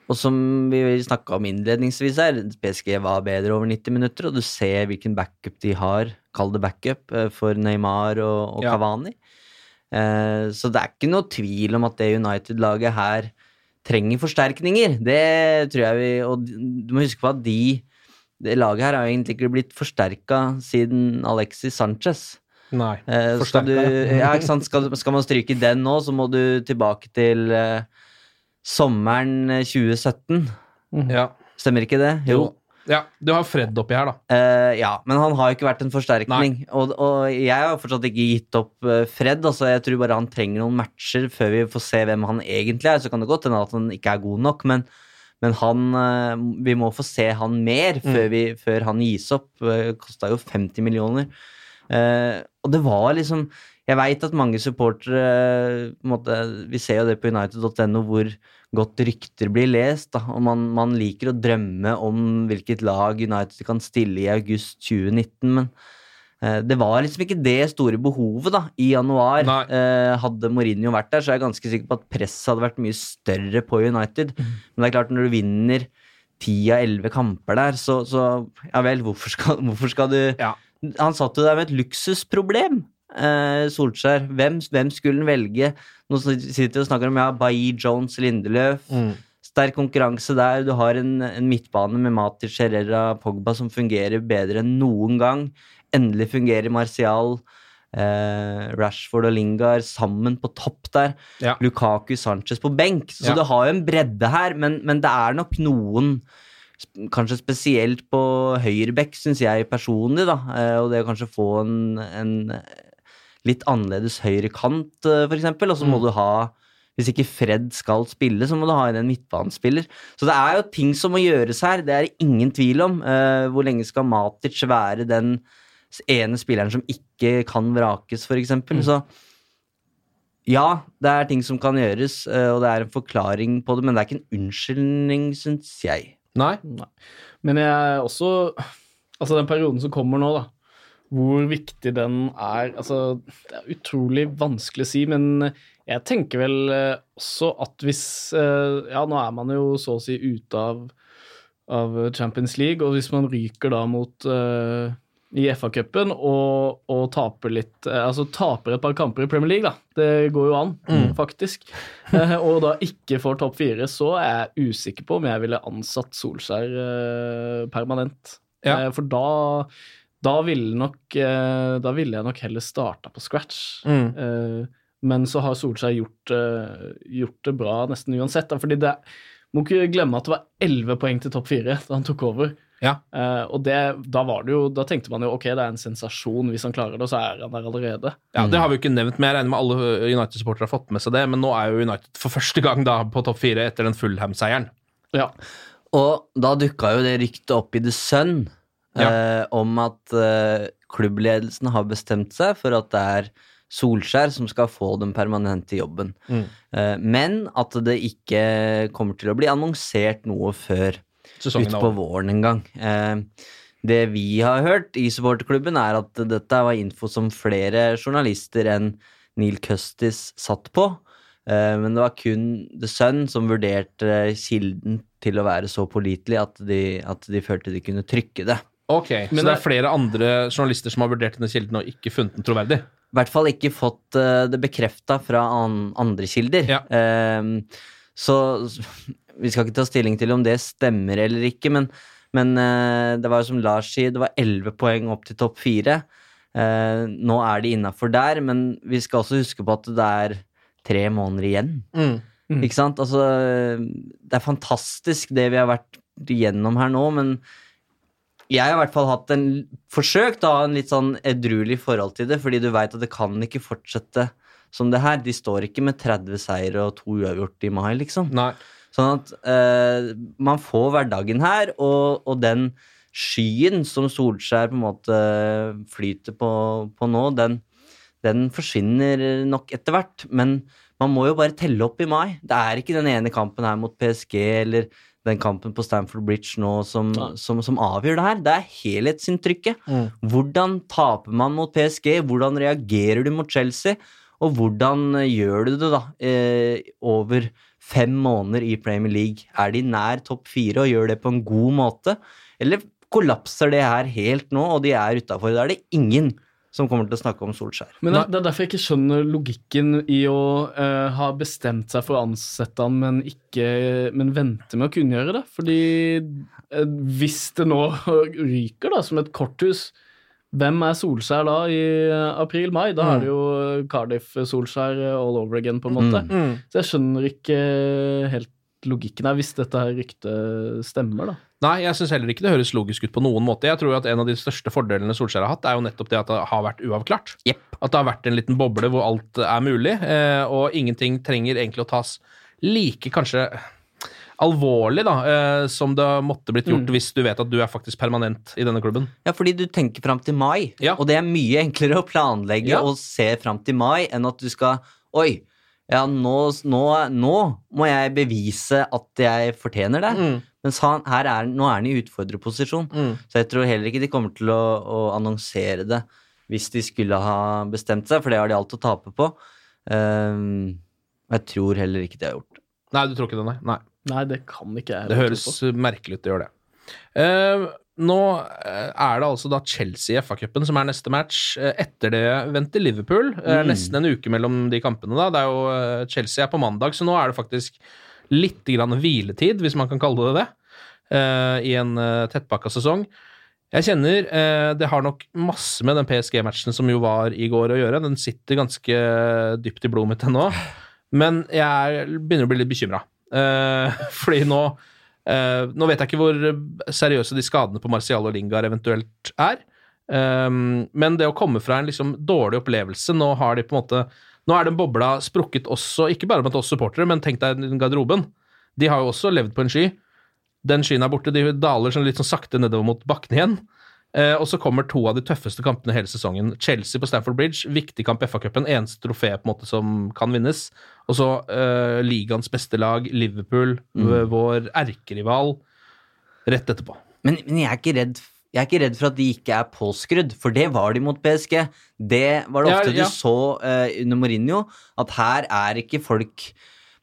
C: og som vi snakka om innledningsvis her, PSG var bedre over 90 minutter, og du ser hvilken backup de har, kall det backup, eh, for Neymar og, og
A: Ja.
C: Cavani. Eh, så det er ikke noe tvil om at det United-laget her trenger forsterkninger. Det tror jeg vi Og du må huske på at de det laget her har egentlig ikke blitt forsterka siden Alexis Sanchez.
A: Nei.
C: Eh, skal, du, ja, ikke sant? Skal, skal man stryke den nå, så må du tilbake til eh, sommeren eh, 2017.
A: Ja.
C: Stemmer ikke det? Jo.
A: Ja, du har Fred oppi her, da.
C: Uh, ja, men han har jo ikke vært en forsterkning. Og, og jeg har fortsatt ikke gitt opp eh, Fred. Altså, jeg tror bare han trenger noen matcher før vi får se hvem han egentlig er. Så kan det godt hende at han ikke er god nok, men, men han uh, Vi må få se han mer før, vi, før han gis opp. Uh, Kosta jo 50 millioner. Uh, og det var liksom Jeg veit at mange supportere Vi ser jo det på United.no hvor godt rykter blir lest. Da, og man, man liker å drømme om hvilket lag United kan stille i august 2019, men eh, det var liksom ikke det store behovet da, i januar. Eh, hadde Mourinho vært der, så er jeg ganske sikker på at presset hadde vært mye større på United. Men det er klart, når du vinner ti av elleve kamper der, så, så ja vel, hvorfor skal, hvorfor skal du
A: Ja.
C: Han satt jo der med et luksusproblem. Eh, Solskjær. Hvem, hvem skulle han velge? Nå sitter vi og snakker om ja, Bailly, Jones, Lindeløf. Sterk konkurranse der. Du har en, en midtbane med Mati Herrera, Pogba som fungerer bedre enn noen gang. Endelig fungerer Martial, eh, Rashford og Lingard sammen på topp der.
A: Ja.
C: Lukaku, Sanchez på benk. Så
A: Ja.
C: du har jo en bredde her, men, men det er nok noen Kanskje spesielt på høyrebekk, syns jeg personlig, da. Eh, og det å kanskje få en, en litt annerledes høyre kant, f.eks. for eksempel. Og så må du ha Hvis ikke Fred skal spille, så må du ha inn en midtbanespiller. Så det er jo ting som må gjøres her, det er det ingen tvil om. Uh, hvor lenge skal Matic være den ene spilleren som ikke kan vrakes, for eksempel. Så ja, det er ting som kan gjøres, uh, og det er en forklaring på det, men det er ikke en unnskyldning, syns jeg.
A: Nei.
B: Nei. Men jeg er også Altså, den perioden som kommer nå, da. Hvor viktig den er Altså, det er utrolig vanskelig å si, men jeg tenker vel eh, også at hvis eh, Ja, nå er man jo så å si ute av, av Champions League, og hvis man ryker da mot uh, i FA-cupen og, og taper litt Altså taper et par kamper i Premier League, da. Det går jo an, faktisk. Eh, og da ikke får topp fire, så er jeg usikker på om jeg ville ansatt Solskjær permanent.
A: Ja.
B: For da da ville nok eh, Da ville jeg nok heller starta på scratch.
A: Mm.
B: Eh, men så har Solskjær gjort, eh, gjort det bra nesten uansett. Da, fordi det må ikke glemme at det var elleve poeng til topp fire da han tok over.
A: Ja.
B: Eh, og det, da, var det jo, da tenkte man jo ok, det er en sensasjon hvis han klarer det, og så er han der allerede.
A: Ja, Det har vi jo ikke nevnt, men jeg regner med alle United-supportere har fått med seg det. Men nå er jo United for første gang da på topp fire etter den Fulham-seieren.
B: Ja.
C: Og da dukka jo det ryktet opp i The Sun eh, om at eh, klubbledelsen har bestemt seg for at det er Solskjær som skal få den permanente jobben.
A: Mm.
C: Eh, men at det ikke kommer til å bli annonsert noe før utpå våren en gang. Eh, det vi har hørt i supporterklubben, er at dette var info som flere journalister enn Neil Custis satt på. Eh, men det var kun The Sun som vurderte kilden til å være så pålitelig at de, at de følte de kunne trykke det.
A: Ok, Så
B: Men
A: det er flere andre journalister som har vurdert denne kilden og ikke funnet den troverdig?
C: I hvert fall ikke fått eh, det bekrefta fra an andre kilder.
A: Ja.
C: Eh, så vi skal ikke ta stilling til om det stemmer eller ikke, men, men eh, det var jo som Lars sier, det var elleve poeng opp til topp fire. Eh, nå er de innafor der, men vi skal også huske på at det er tre måneder igjen.
A: Mm.
C: Ikke sant? Altså, det er fantastisk det vi har vært gjennom her nå, men jeg har i hvert fall hatt en forsøkt å ha en litt sånn edruelig forhold til det, fordi du veit at det kan ikke fortsette som det her. De står ikke med 30 seire og to uavgjort i mai, liksom.
A: Nei.
C: Sånn at eh, man får hverdagen her, og, og den skyen som Solskjær på en måte flyter på, på nå, den, den forsvinner nok etter hvert. Men man må jo bare telle opp i mai. Det er ikke den ene kampen her mot PSG eller den kampen på Stamford Bridge nå som, som, som avgjør det her. Det er helhetsinntrykket.
A: Mm.
C: Hvordan taper man mot PSG? Hvordan reagerer du mot Chelsea? Og hvordan gjør du det da eh, over fem måneder i Premier League? Er de nær topp fire og gjør det på en god måte? Eller kollapser det her helt nå, og de er utafor? Da er det ingen som kommer til å snakke om Solskjær.
B: Men det, det er derfor jeg ikke skjønner logikken i å uh, ha bestemt seg for å ansette han, men, ikke, men vente med å kunngjøre det. Fordi uh, hvis det nå ryker da, som et korthus, hvem er Solskjær da i eh, april-mai? Da er det jo Cardiff-Solskjær all over again, på en måte.
A: Mm.
B: Så jeg skjønner ikke helt logikken her, hvis dette her ryktet stemmer, da.
A: Nei, jeg syns heller ikke det høres logisk ut på noen måte. Jeg tror at en av de største fordelene Solskjær har hatt, er jo nettopp det at det har vært uavklart. At det har vært en liten boble hvor alt er mulig, eh, og ingenting trenger egentlig å tas like kanskje alvorlig da, eh, som det måtte blitt gjort
C: Mm.
A: hvis du vet at du er faktisk permanent i denne klubben.
C: Ja, fordi du tenker fram til mai, og det er mye enklere å planlegge
A: Ja.
C: og se fram til mai enn at du skal Oi, ja, nå, nå, nå må jeg bevise at jeg fortjener det.
A: Mm.
C: Mens han, her er, nå er han i utfordrerposisjon. Så jeg tror heller ikke de kommer til å, å annonsere det hvis de skulle ha bestemt seg, for det har de alt å tape på. Um, jeg tror heller ikke de har gjort det.
A: Nei, du tror ikke det, nei? Nei.
B: Nei, det kan ikke jeg.
A: Det høres merkelig ut, det gjør det. Uh, nå eh, er det altså da Chelsea i FA-cupen som er neste match. Eh, etter det venter Liverpool. Eh,
C: Mm.
A: Nesten en uke mellom de kampene. da. Det er jo, Chelsea er på mandag, så nå er det faktisk litt grann hviletid, hvis man kan kalle det det, eh, i en uh, tettpakka sesong. Jeg kjenner eh, det har nok masse med den PSG-matchen som jo var i går å gjøre. Den sitter ganske dypt i blodet mitt ennå. Men jeg begynner å bli litt bekymra. Eh, fordi nå eh, Nå vet jeg ikke hvor seriøse de skadene på Marcial og Lingard eventuelt er. Men det å komme fra en liksom dårlig opplevelse Nå har de på en måte Nå er den bobla sprukket også, ikke bare blant oss supportere, men tenk deg garderoben. De har jo også levd på en sky. Den skyen er borte, de daler sånn litt sånn sakte nedover mot bakken igjen. Eh, og så kommer to av de tøffeste kampene hele sesongen. Chelsea på Stamford Bridge, viktig kamp i FA-cupen, eneste trofé på en måte som kan vinnes. Og så eh, ligaens beste lag, Liverpool,
C: Mm.
A: vår erkerival, rett etterpå.
C: Men, men jeg, er ikke redd, jeg er ikke redd for at de ikke er påskrudd, for det var de mot PSG. Det var det ofte
A: ja.
C: du så uh, under Mourinho, at her er ikke folk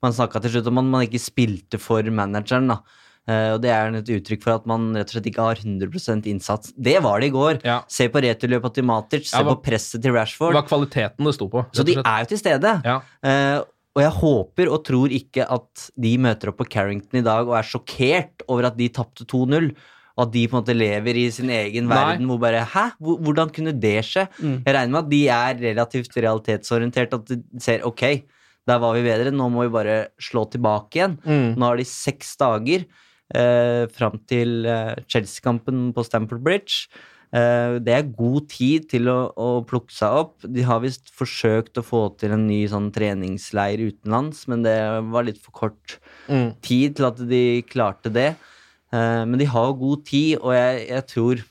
C: Man snakka til slutt om at man ikke spilte for manageren, da. Uh, og det er et uttrykk for at man rett og slett ikke har 100% innsats. Det var det i går. Se på returløpet til Matic, se
A: Ja, hva-
C: på presset til Rashford.
A: Det var kvaliteten det sto på.
C: Så de er jo til stede. Uh, og jeg håper og tror ikke at de møter opp på Carrington i dag og er sjokkert over at de tapte 2-0. Og at de på en måte lever i sin egen
A: Nei.
C: verden hvor bare Hæ, hvordan kunne det skje?
B: Mm.
C: Jeg regner med at de er relativt realitetsorientert, at de ser ok, der var vi bedre, nå må vi bare slå tilbake igjen.
A: Mm.
C: Nå har de seks dager. eh, fram til eh, Chelsea-kampen på Stamford Bridge. Eh, det er god tid til å, å plukke seg opp. De har visst forsøkt å få til en ny sånn treningsleir utenlands, men det var litt for kort
A: Mm.
C: tid til at de klarte det. Eh, men de har god tid, og jeg, jeg tror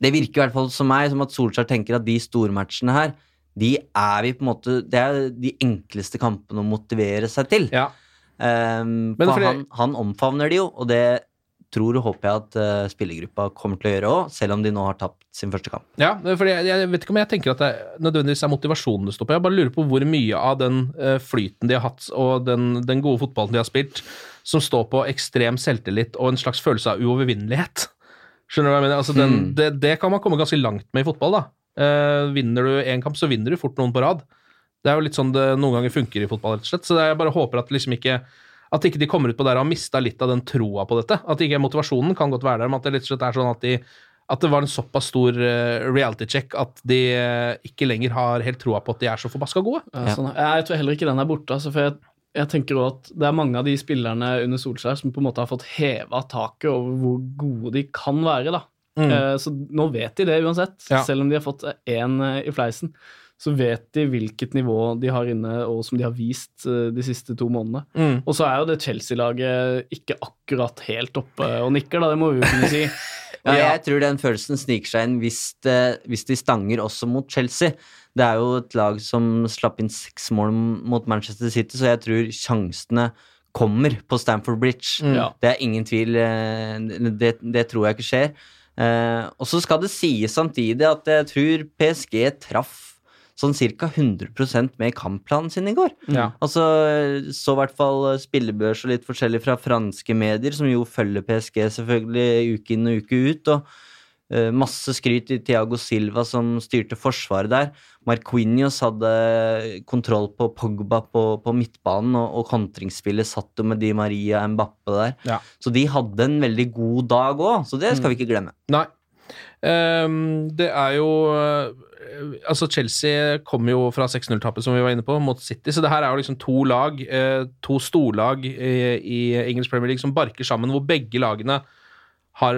C: Det virker i hvert fall som meg som at Solskjær tenker at de stormatchene her, de er vi på en måte Det er de enkleste kampene å motivere seg til.
A: Ja.
C: Um, for han, han omfavner de jo, og det tror og håper jeg at eh, spillergruppa kommer til å gjøre òg, selv om de nå har tapt sin første kamp.
A: Ja, for jeg, jeg vet ikke om jeg tenker at det nødvendigvis er motivasjonen det står på. Jeg bare lurer på hvor mye av den eh, flyten de har hatt, og den, den gode fotballen de har spilt, som står på ekstrem selvtillit og en slags følelse av uovervinnelighet. Skjønner du hva jeg mener? Altså, den,
C: Mm.
A: det, det kan man komme ganske langt med i fotball, da. Eh, vinner du én kamp, så vinner du fort noen på rad. Det er jo litt sånn det noen ganger funker i fotball, rett og slett. Så jeg bare håper at liksom ikke at ikke de kommer ut på der og har mista litt av den troa på dette. At ikke motivasjonen kan godt være der, men at det rett og slett er sånn at de at det var en såpass stor eh, reality check at de eh, ikke lenger har helt troa på at de er så forbaska gode.
B: Ja, sånn. Jeg tror heller ikke den er borte. Altså, for jeg, jeg tenker også at Det er mange av de spillerne under Solskjær som på en måte har fått heva taket over hvor gode de kan være. da.
A: Mm.
B: Eh, så nå vet de det uansett.
A: Ja.
B: Selv om de har fått én i fleisen, så vet de hvilket nivå de har inne, og som de har vist eh, de siste to månedene.
A: Mm.
B: Og så er jo det Chelsea-laget ikke akkurat helt oppe og nikker, da, det må vi jo kunne si.
C: Ja, jeg tror den følelsen sniker seg inn hvis, det, hvis de stanger også mot Chelsea. Det er jo et lag som slapp inn seks mål mot Manchester City, så jeg tror sjansene kommer på Stamford Bridge.
B: Mm. Ja.
C: Det er ingen tvil. eh, Det, det tror jeg ikke skjer. Eh, og så skal det sies samtidig at jeg tror PSG traff sånn ca. 100% med kampplanen sin i går.
A: Ja.
C: Altså, så i hvert fall spillebørs og litt forskjellig fra franske medier, som jo følger PSG selvfølgelig uke inn og uke ut. og eh, Masse skryt i Thiago Silva som styrte forsvaret der. Marquinhos hadde kontroll på Pogba på, på midtbanen, og, og kontringsspillet satt jo med Di Maria Mbappe der.
A: Ja.
C: Så de hadde en veldig god dag òg, så det skal vi ikke glemme.
A: Nei. Ehm, det er jo eh, Altså, Chelsea kom jo fra 6-0-tappet, som vi var inne på, mot City. Så det her er jo liksom to lag, eh, to storlag i, i engelsk Premier League som barker sammen, hvor begge lagene har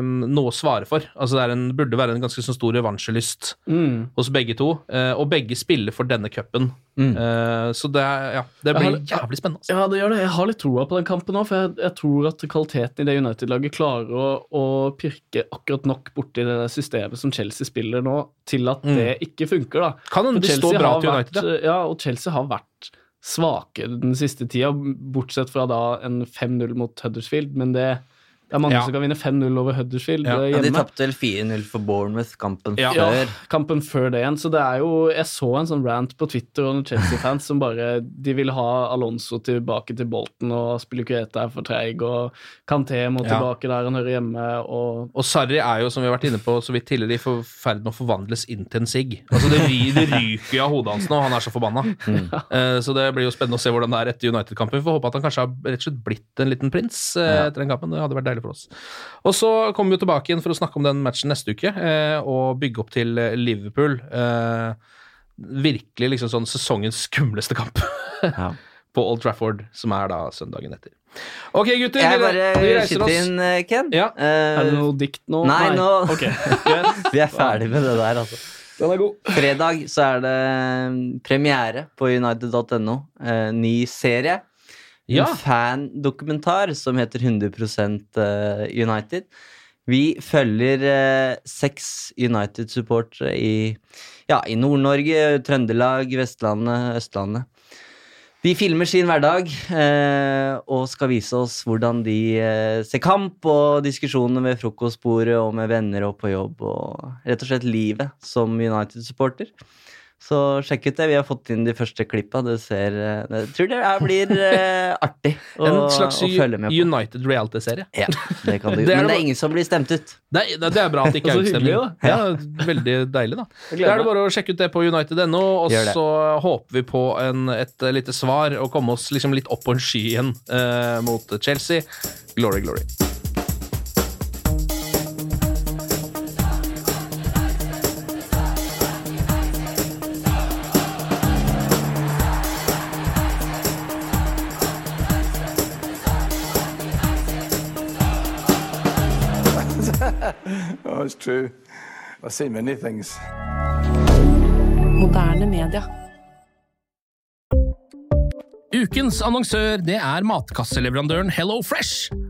A: um, noe å svare for. Altså Det er en, burde være en ganske sånn stor revansjelyst
B: Mm.
A: hos begge to. Uh, og begge spiller for denne cupen.
C: Mm.
A: Uh, så det, er- ja, det blir
B: har-
A: jævlig spennende. Altså.
B: Ja, det gjør det. Jeg har litt troa på den kampen òg, for jeg, jeg tror at kvaliteten i det United-laget klarer å, å pirke akkurat nok borti det systemet som Chelsea spiller nå, til at
A: Mm.
B: det ikke funker, da.
A: Kan hende de står bra til United.
B: vært, ja, og Chelsea har vært svake den siste tida, bortsett fra da en 5-0 mot Huddersfield, men det, det er mange
A: Ja.
B: som kan vinne 5-0 over Huddersfield
A: Ja.
B: hjemme.
C: Ja, de tapte vel 4-0 for Bournemouth kampen
A: Ja.
C: før.
B: kampen før det igjen. Så det er jo Jeg så en sånn rant på Twitter og noen Chelsea-fans som bare De vil ha Alonso tilbake til Bolten, og Spillukueta er for treig, og Canté må
A: Ja.
B: tilbake der han hører hjemme, og
A: Og Sarri er jo, som vi har vært inne på så vidt tidligere, i ferd med å forvandles inn til en sigg. Altså, det, det ryker jo av hodet hans nå, han er så forbanna. Eh, så det blir jo spennende å se hvordan det er etter United-kampen. Vi får håpe at han kanskje har rett og slett blitt en liten prins eh, etter den kampen. Det hadde vært deilig for oss. Og så kommer vi jo tilbake igjen for å snakke om den matchen neste uke, eh, og bygge opp til eh, Liverpool. Eh, virkelig liksom sånn sesongens skumleste kamp
C: Ja.
A: på Old Trafford, som er da søndagen etter. Ok, gutter.
C: Jeg bare
A: vi
C: skyter inn, Ken.
A: Ja.
C: Uh,
B: Er det noe dikt nå?
C: Nei, nå-
B: okay. yes.
C: Vi er ferdig med det der, altså.
B: Den er god.
C: Fredag så er det premiere på United.no. Uh, ny serie. En fandokumentar som heter 100% United. Vi følger eh, seks United-supportere i, ja, i Nord-Norge, Trøndelag, Vestlandet, Østlandet. De filmer sin hverdag eh, og skal vise oss hvordan de eh, ser kamp og diskusjoner ved frokostbordet og med venner og på jobb og rett og slett livet som United-supporter. Så sjekk ut det. Vi har fått inn de første klippa. Det ser eh, Jeg tror det blir uh, artig å,
A: En slags
C: å følge med på.
A: United reality-serie.
C: Ja, det kan du.
A: Det
C: Men det er ingen som blir stemt ut.
A: Det er, det er bra at det ikke er utstemning. Ja, veldig deilig, da. Da er det bare å sjekke ut det på United.no, og så håper vi på en, et lite svar og komme oss liksom litt opp på en sky igjen uh, mot Chelsea. Glory, glory.
D: oh, it's true. I've seen many things.
E: Moderne media.
A: Ukens annonsør det er matkasseleverandøren Hello Fresh.